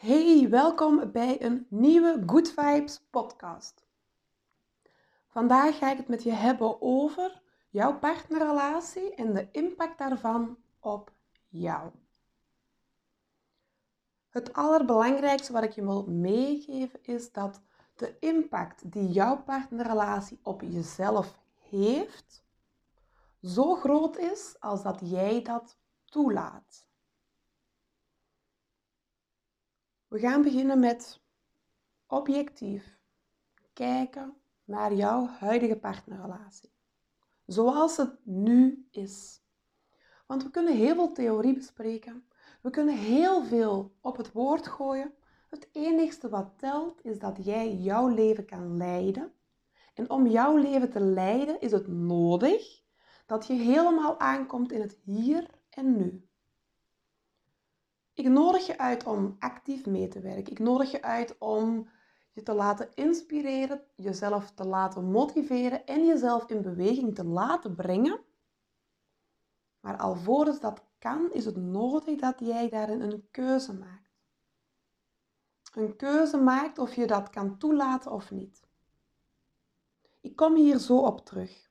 Hey, welkom bij een nieuwe Good Vibes podcast. Vandaag ga ik het met je hebben over jouw partnerrelatie en de impact daarvan op jou. Het allerbelangrijkste wat ik je wil meegeven is dat de impact die jouw partnerrelatie op jezelf heeft, zo groot is als dat jij dat toelaat. We gaan beginnen met objectief kijken naar jouw huidige partnerrelatie. Zoals het nu is. Want we kunnen heel veel theorie bespreken. We kunnen heel veel op het woord gooien. Het enigste wat telt is dat jij jouw leven kan leiden. En om jouw leven te leiden is het nodig dat je helemaal aankomt in het hier en nu. Ik nodig je uit om actief mee te werken. Ik nodig je uit om je te laten inspireren, jezelf te laten motiveren en jezelf in beweging te laten brengen. Maar alvorens dat kan, is het nodig dat jij daarin een keuze maakt. Een keuze maakt of je dat kan toelaten of niet. Ik kom hier zo op terug.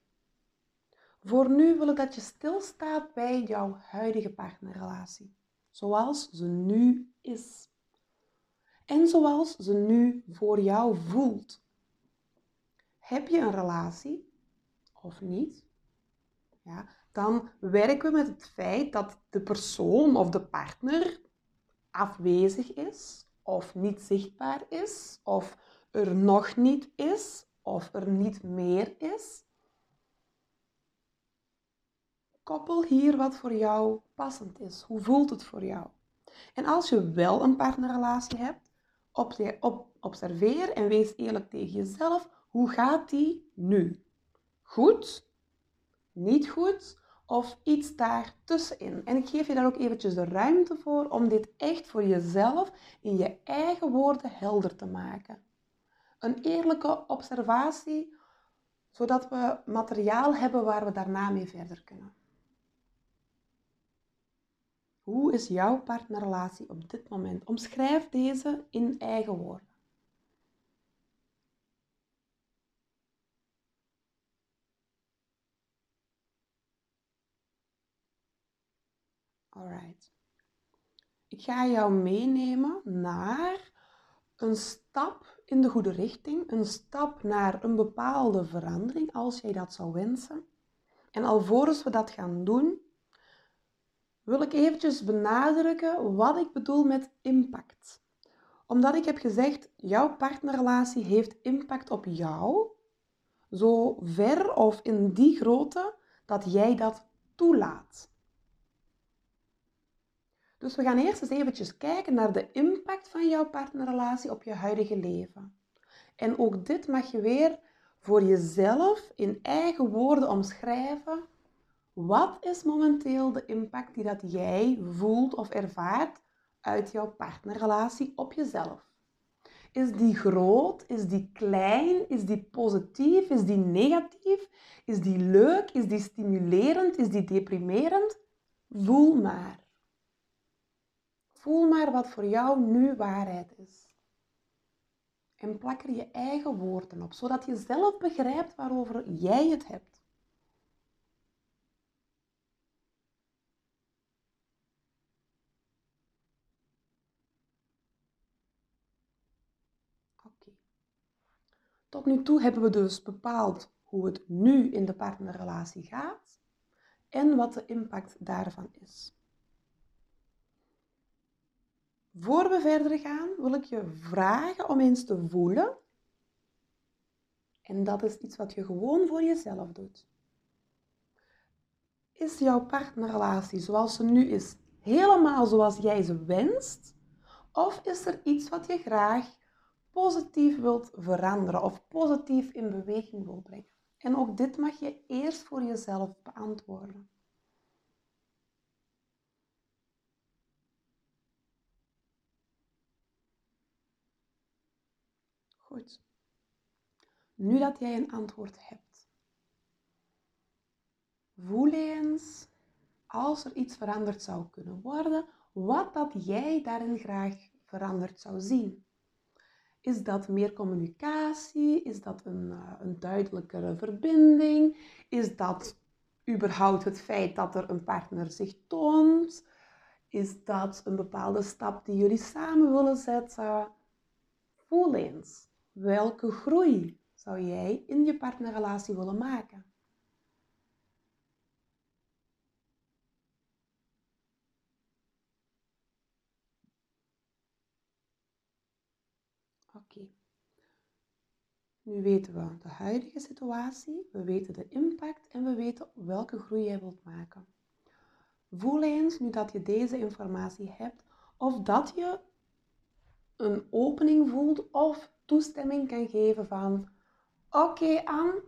Voor nu wil ik dat je stilstaat bij jouw huidige partnerrelatie zoals ze nu is. En zoals ze nu voor jou voelt. Heb je een relatie of niet? Ja, dan werken we met het feit dat de persoon of de partner afwezig is, of niet zichtbaar is, of er nog niet is, of er niet meer is. Koppel hier wat voor jou passend is. Hoe voelt het voor jou? En als je wel een partnerrelatie hebt, observeer en wees eerlijk tegen jezelf. Hoe gaat die nu? Goed? Niet goed? Of iets daartussenin? En ik geef je daar ook eventjes de ruimte voor om dit echt voor jezelf in je eigen woorden helder te maken. Een eerlijke observatie, zodat we materiaal hebben waar we daarna mee verder kunnen. Hoe is jouw partnerrelatie op dit moment? Omschrijf deze in eigen woorden. Alright. Ik ga jou meenemen naar een stap in de goede richting, een stap naar een bepaalde verandering als jij dat zou wensen. En alvorens we dat gaan doen, wil ik eventjes benadrukken wat ik bedoel met impact. Omdat ik heb gezegd, jouw partnerrelatie heeft impact op jou, zo ver of in die grootte dat jij dat toelaat. Dus we gaan eerst eens eventjes kijken naar de impact van jouw partnerrelatie op je huidige leven. En ook dit mag je weer voor jezelf in eigen woorden omschrijven wat is momenteel de impact die dat jij voelt of ervaart uit jouw partnerrelatie op jezelf? Is die groot? Is die klein? Is die positief? Is die negatief? Is die leuk? Is die stimulerend? Is die deprimerend? Voel maar. Voel maar wat voor jou nu waarheid is. En plak er je eigen woorden op, zodat je zelf begrijpt waarover jij het hebt. Tot nu toe hebben we dus bepaald hoe het nu in de partnerrelatie gaat en wat de impact daarvan is. Voor we verder gaan, wil ik je vragen om eens te voelen. En dat is iets wat je gewoon voor jezelf doet. Is jouw partnerrelatie zoals ze nu is helemaal zoals jij ze wenst? Of is er iets wat je graag positief wilt veranderen of positief in beweging wilt brengen. En ook dit mag je eerst voor jezelf beantwoorden. Goed. Nu dat jij een antwoord hebt, voel eens als er iets veranderd zou kunnen worden, wat dat jij daarin graag veranderd zou zien? Is dat meer communicatie? Is dat een, uh, een duidelijkere verbinding? Is dat überhaupt het feit dat er een partner zich toont? Is dat een bepaalde stap die jullie samen willen zetten? Voel eens, welke groei zou jij in je partnerrelatie willen maken? Oké. Nu weten we de huidige situatie, we weten de impact en we weten welke groei jij wilt maken. Voel eens, nu dat je deze informatie hebt, of dat je een opening voelt of toestemming kan geven van oké okay, Anne,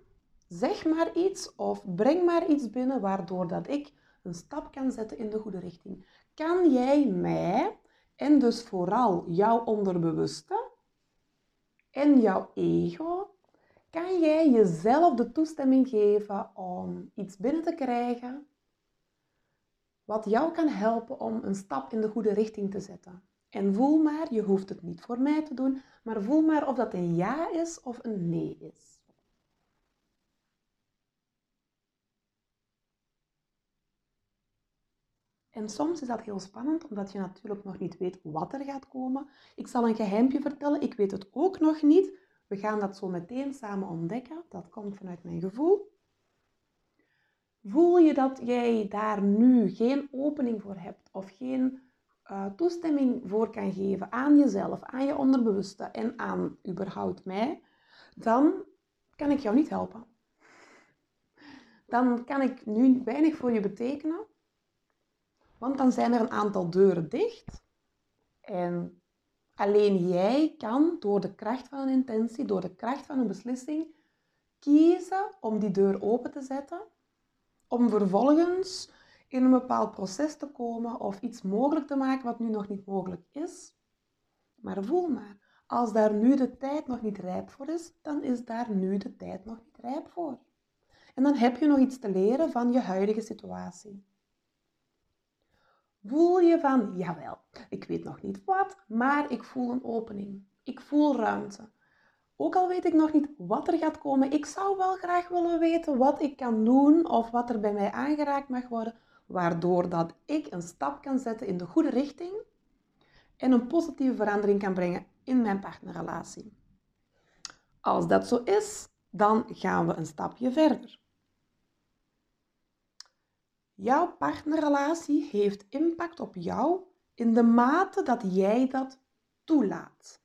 zeg maar iets of breng maar iets binnen waardoor dat ik een stap kan zetten in de goede richting. Kan jij mij en dus vooral jouw onderbewuste en jouw ego, kan jij jezelf de toestemming geven om iets binnen te krijgen wat jou kan helpen om een stap in de goede richting te zetten. En voel maar, je hoeft het niet voor mij te doen, maar voel maar of dat een ja is of een nee is. En soms is dat heel spannend, omdat je natuurlijk nog niet weet wat er gaat komen. Ik zal een geheimpje vertellen, ik weet het ook nog niet. We gaan dat zo meteen samen ontdekken. Dat komt vanuit mijn gevoel. Voel je dat jij daar nu geen opening voor hebt of geen uh, toestemming voor kan geven aan jezelf, aan je onderbewuste en aan überhaupt mij, dan kan ik jou niet helpen. Dan kan ik nu weinig voor je betekenen, want dan zijn er een aantal deuren dicht. En alleen jij kan door de kracht van een intentie, door de kracht van een beslissing, kiezen om die deur open te zetten. Om vervolgens in een bepaald proces te komen of iets mogelijk te maken wat nu nog niet mogelijk is. Maar voel maar, als daar nu de tijd nog niet rijp voor is, dan is daar nu de tijd nog niet rijp voor. En dan heb je nog iets te leren van je huidige situatie. Voel je van, jawel, ik weet nog niet wat, maar ik voel een opening. Ik voel ruimte. Ook al weet ik nog niet wat er gaat komen, ik zou wel graag willen weten wat ik kan doen of wat er bij mij aangeraakt mag worden, waardoor dat ik een stap kan zetten in de goede richting en een positieve verandering kan brengen in mijn partnerrelatie. Als dat zo is, dan gaan we een stapje verder. Jouw partnerrelatie heeft impact op jou in de mate dat jij dat toelaat.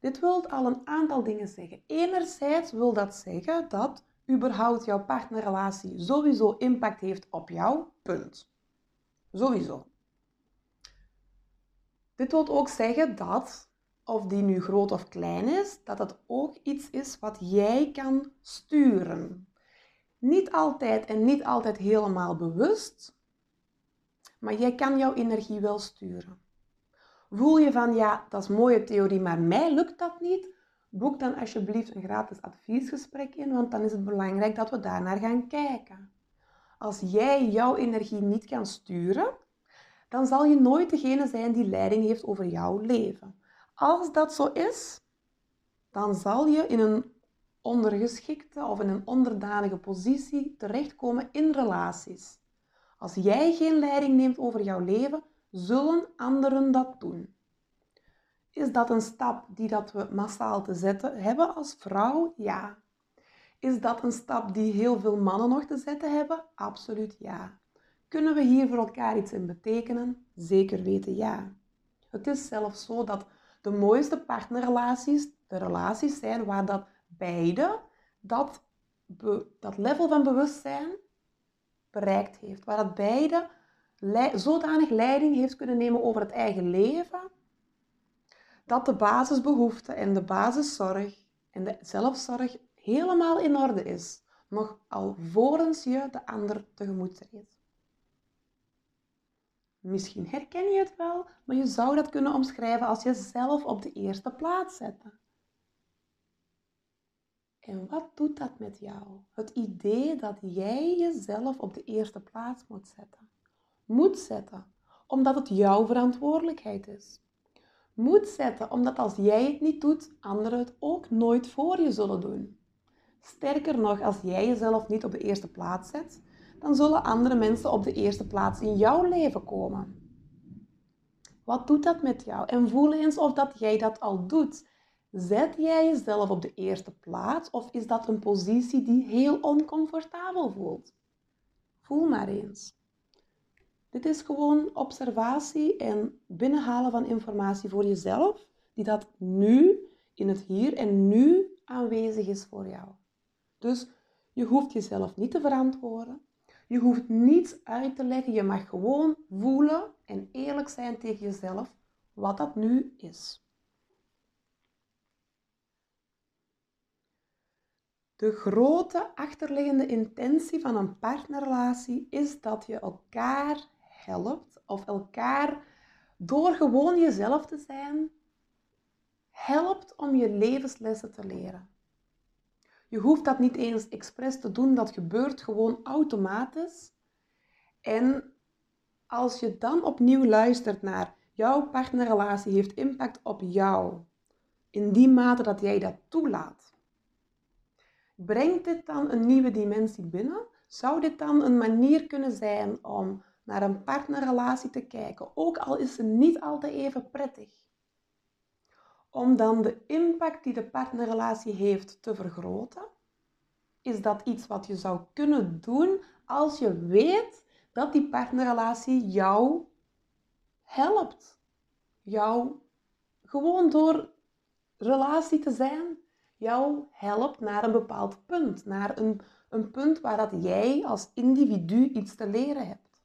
Dit wil al een aantal dingen zeggen. Enerzijds wil dat zeggen dat überhaupt jouw partnerrelatie sowieso impact heeft op jou, punt. Sowieso. Dit wil ook zeggen dat, of die nu groot of klein is, dat het ook iets is wat jij kan sturen. Niet altijd en niet altijd helemaal bewust, maar jij kan jouw energie wel sturen. Voel je van ja, dat is mooie theorie, maar mij lukt dat niet? Boek dan alsjeblieft een gratis adviesgesprek in, want dan is het belangrijk dat we daarnaar gaan kijken. Als jij jouw energie niet kan sturen, dan zal je nooit degene zijn die leiding heeft over jouw leven. Als dat zo is, dan zal je in een ondergeschikte of in een onderdanige positie terechtkomen in relaties. Als jij geen leiding neemt over jouw leven, zullen anderen dat doen. Is dat een stap die dat we massaal te zetten hebben als vrouw? Ja. Is dat een stap die heel veel mannen nog te zetten hebben? Absoluut ja. Kunnen we hier voor elkaar iets in betekenen? Zeker weten ja. Het is zelfs zo dat de mooiste partnerrelaties de relaties zijn waar dat beide dat, dat level van bewustzijn bereikt heeft. Waar dat beide zodanig leiding heeft kunnen nemen over het eigen leven, dat de basisbehoeften en de basiszorg en de zelfzorg helemaal in orde is. Nog alvorens je de ander tegemoet treedt. Misschien herken je het wel, maar je zou dat kunnen omschrijven als jezelf op de eerste plaats zetten. En wat doet dat met jou? Het idee dat jij jezelf op de eerste plaats moet zetten. Moet zetten, omdat het jouw verantwoordelijkheid is. moet zetten, omdat als jij het niet doet, anderen het ook nooit voor je zullen doen. Sterker nog, als jij jezelf niet op de eerste plaats zet, dan zullen andere mensen op de eerste plaats in jouw leven komen. Wat doet dat met jou? En voel eens of dat jij dat al doet. Zet jij jezelf op de eerste plaats of is dat een positie die heel oncomfortabel voelt? Voel maar eens. Dit is gewoon observatie en binnenhalen van informatie voor jezelf, die dat nu, in het hier en nu aanwezig is voor jou. Dus je hoeft jezelf niet te verantwoorden. Je hoeft niets uit te leggen. Je mag gewoon voelen en eerlijk zijn tegen jezelf wat dat nu is. De grote achterliggende intentie van een partnerrelatie is dat je elkaar helpt of elkaar door gewoon jezelf te zijn, helpt om je levenslessen te leren. Je hoeft dat niet eens expres te doen, dat gebeurt gewoon automatisch. En als je dan opnieuw luistert naar jouw partnerrelatie heeft impact op jou, in die mate dat jij dat toelaat, brengt dit dan een nieuwe dimensie binnen? Zou dit dan een manier kunnen zijn om naar een partnerrelatie te kijken, ook al is ze niet altijd even prettig. Om dan de impact die de partnerrelatie heeft te vergroten, is dat iets wat je zou kunnen doen als je weet dat die partnerrelatie jou helpt. Jou gewoon door relatie te zijn, jou helpt naar een bepaald punt. Naar een, een punt waar dat jij als individu iets te leren hebt.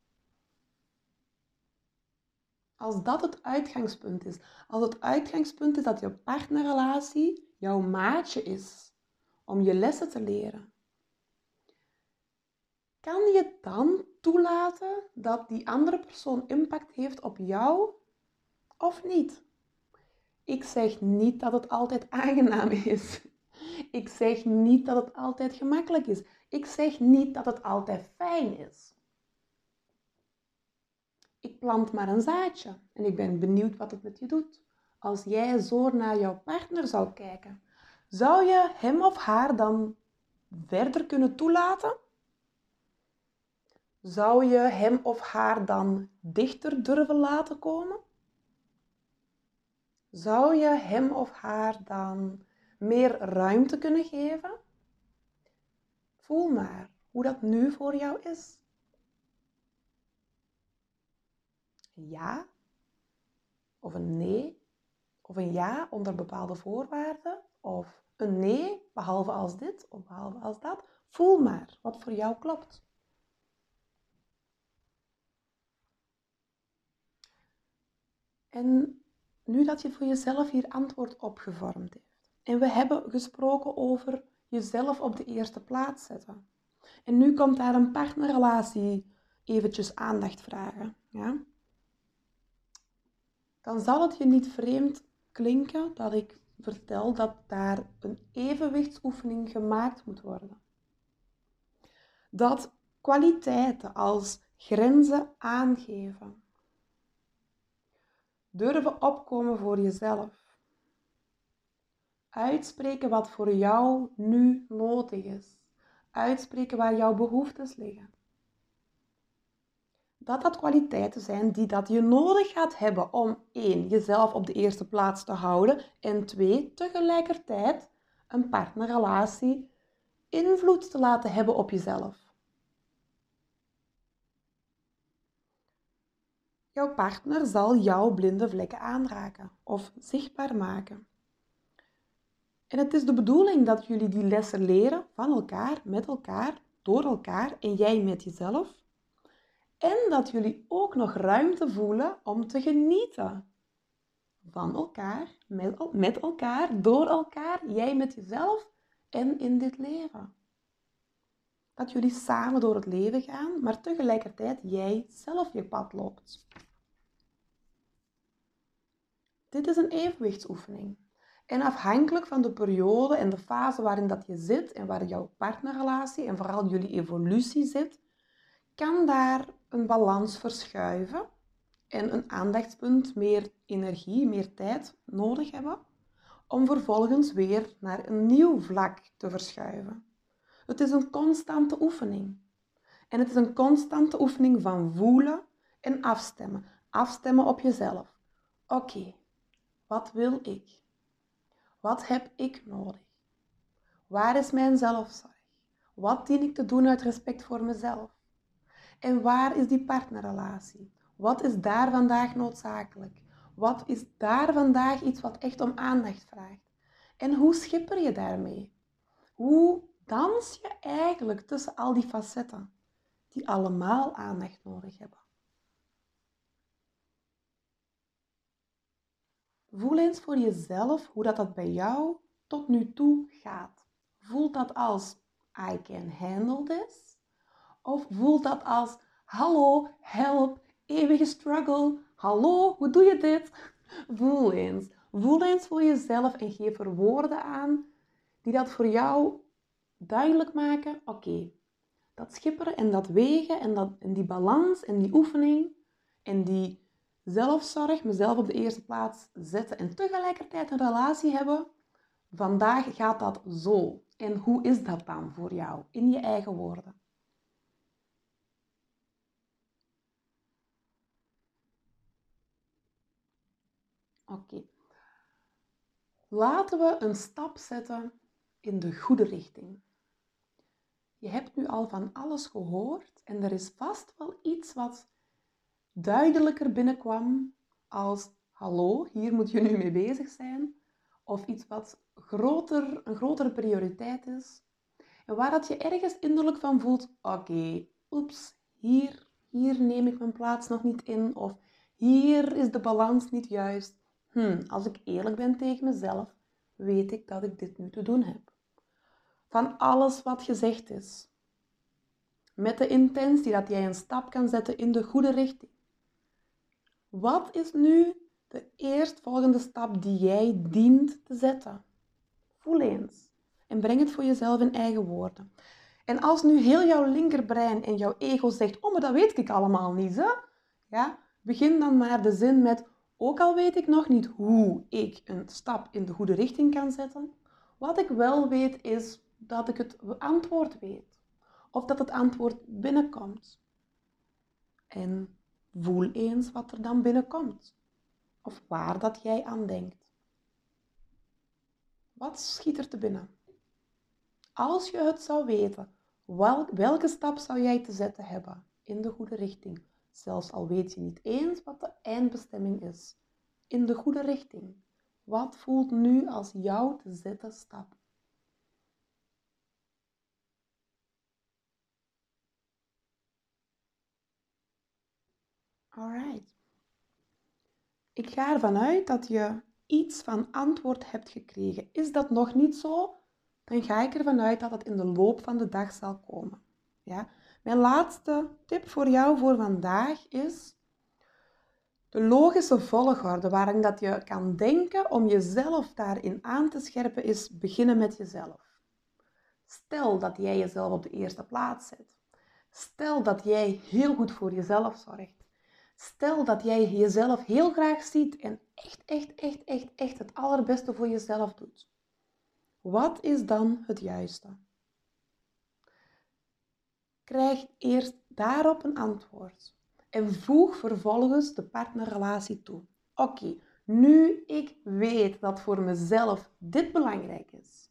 Als dat het uitgangspunt is, als het uitgangspunt is dat je partnerrelatie jouw maatje is om je lessen te leren, kan je dan toelaten dat die andere persoon impact heeft op jou of niet? Ik zeg niet dat het altijd aangenaam is. Ik zeg niet dat het altijd gemakkelijk is. Ik zeg niet dat het altijd fijn is. Ik plant maar een zaadje en ik ben benieuwd wat het met je doet. Als jij zo naar jouw partner zou kijken, zou je hem of haar dan verder kunnen toelaten? Zou je hem of haar dan dichter durven laten komen? Zou je hem of haar dan meer ruimte kunnen geven? Voel maar hoe dat nu voor jou is. een ja of een nee of een ja onder bepaalde voorwaarden of een nee behalve als dit of behalve als dat. Voel maar wat voor jou klopt. En nu dat je voor jezelf hier antwoord op gevormd heeft en we hebben gesproken over jezelf op de eerste plaats zetten. En nu komt daar een partnerrelatie eventjes aandacht vragen. Ja? dan zal het je niet vreemd klinken dat ik vertel dat daar een evenwichtsoefening gemaakt moet worden. Dat kwaliteiten als grenzen aangeven, durven opkomen voor jezelf, uitspreken wat voor jou nu nodig is, uitspreken waar jouw behoeftes liggen. Dat dat kwaliteiten zijn die dat je nodig gaat hebben om één, jezelf op de eerste plaats te houden en twee, tegelijkertijd een partnerrelatie invloed te laten hebben op jezelf. Jouw partner zal jouw blinde vlekken aanraken of zichtbaar maken. En het is de bedoeling dat jullie die lessen leren van elkaar, met elkaar, door elkaar en jij met jezelf en dat jullie ook nog ruimte voelen om te genieten. Van elkaar, met, met elkaar, door elkaar, jij met jezelf en in dit leven. Dat jullie samen door het leven gaan, maar tegelijkertijd jij zelf je pad loopt. Dit is een evenwichtsoefening. En afhankelijk van de periode en de fase waarin dat je zit en waar jouw partnerrelatie en vooral jullie evolutie zit, kan daar een balans verschuiven en een aandachtspunt, meer energie, meer tijd nodig hebben, om vervolgens weer naar een nieuw vlak te verschuiven. Het is een constante oefening. En het is een constante oefening van voelen en afstemmen. Afstemmen op jezelf. Oké, wat wil ik? Wat heb ik nodig? Waar is mijn zelfzorg? Wat dien ik te doen uit respect voor mezelf? En waar is die partnerrelatie? Wat is daar vandaag noodzakelijk? Wat is daar vandaag iets wat echt om aandacht vraagt? En hoe schipper je daarmee? Hoe dans je eigenlijk tussen al die facetten die allemaal aandacht nodig hebben? Voel eens voor jezelf hoe dat, dat bij jou tot nu toe gaat. Voelt dat als I can handle this? Of voelt dat als hallo, help, eeuwige struggle, hallo, hoe doe je dit? Voel eens. Voel eens voor jezelf en geef er woorden aan die dat voor jou duidelijk maken. Oké, dat schipperen en dat wegen en, dat, en die balans en die oefening en die zelfzorg, mezelf op de eerste plaats zetten en tegelijkertijd een relatie hebben. Vandaag gaat dat zo. En hoe is dat dan voor jou in je eigen woorden? Oké. Laten we een stap zetten in de goede richting. Je hebt nu al van alles gehoord en er is vast wel iets wat duidelijker binnenkwam als hallo, hier moet je nu mee bezig zijn. Of iets wat groter, een grotere prioriteit is. En waar dat je ergens innerlijk van voelt, oké, oeps, hier, hier neem ik mijn plaats nog niet in. Of hier is de balans niet juist. Hm, als ik eerlijk ben tegen mezelf, weet ik dat ik dit nu te doen heb. Van alles wat gezegd is. Met de intentie dat jij een stap kan zetten in de goede richting. Wat is nu de eerstvolgende stap die jij dient te zetten? Voel eens en breng het voor jezelf in eigen woorden. En als nu heel jouw linkerbrein en jouw ego zegt, oh, maar dat weet ik allemaal niet, hè? Ja, begin dan maar de zin met, ook al weet ik nog niet hoe ik een stap in de goede richting kan zetten, wat ik wel weet is dat ik het antwoord weet. Of dat het antwoord binnenkomt. En Voel eens wat er dan binnenkomt. Of waar dat jij aan denkt. Wat schiet er te binnen? Als je het zou weten, welke stap zou jij te zetten hebben in de goede richting? Zelfs al weet je niet eens wat de eindbestemming is. In de goede richting. Wat voelt nu als jouw te zetten stap? Alright. Ik ga ervan uit dat je iets van antwoord hebt gekregen. Is dat nog niet zo? Dan ga ik ervan uit dat het in de loop van de dag zal komen. Ja? Mijn laatste tip voor jou voor vandaag is de logische volgorde waarin dat je kan denken om jezelf daarin aan te scherpen is beginnen met jezelf. Stel dat jij jezelf op de eerste plaats zet. Stel dat jij heel goed voor jezelf zorgt. Stel dat jij jezelf heel graag ziet en echt, echt, echt, echt, echt het allerbeste voor jezelf doet. Wat is dan het juiste? Krijg eerst daarop een antwoord en voeg vervolgens de partnerrelatie toe. Oké, nu ik weet dat voor mezelf dit belangrijk is,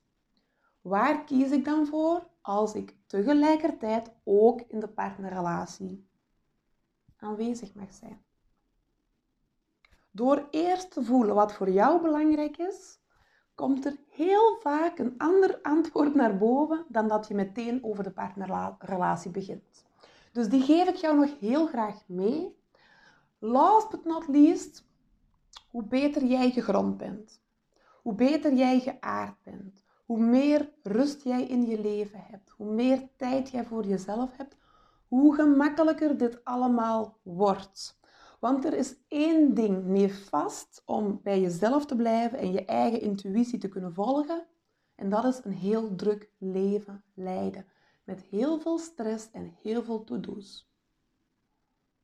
waar kies ik dan voor als ik tegelijkertijd ook in de partnerrelatie aanwezig mag zijn. Door eerst te voelen wat voor jou belangrijk is, komt er heel vaak een ander antwoord naar boven dan dat je meteen over de partnerrelatie begint. Dus die geef ik jou nog heel graag mee. Last but not least, hoe beter jij gegrond bent, hoe beter jij geaard bent, hoe meer rust jij in je leven hebt, hoe meer tijd jij voor jezelf hebt, hoe gemakkelijker dit allemaal wordt. Want er is één ding meer vast om bij jezelf te blijven en je eigen intuïtie te kunnen volgen. En dat is een heel druk leven leiden. Met heel veel stress en heel veel to-do's.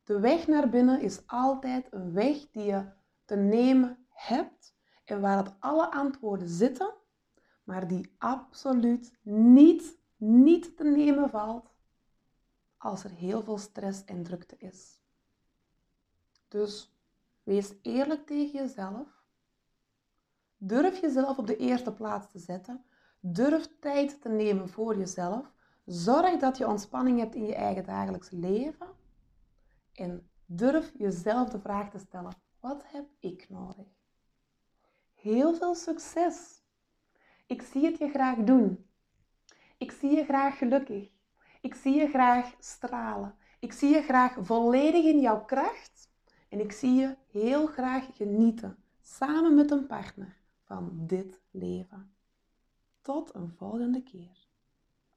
De weg naar binnen is altijd een weg die je te nemen hebt en waar het alle antwoorden zitten, maar die absoluut niet, niet te nemen valt als er heel veel stress en drukte is. Dus wees eerlijk tegen jezelf. Durf jezelf op de eerste plaats te zetten. Durf tijd te nemen voor jezelf. Zorg dat je ontspanning hebt in je eigen dagelijks leven. En durf jezelf de vraag te stellen: wat heb ik nodig? Heel veel succes! Ik zie het je graag doen. Ik zie je graag gelukkig. Ik zie je graag stralen. Ik zie je graag volledig in jouw kracht. En ik zie je heel graag genieten, samen met een partner, van dit leven. Tot een volgende keer.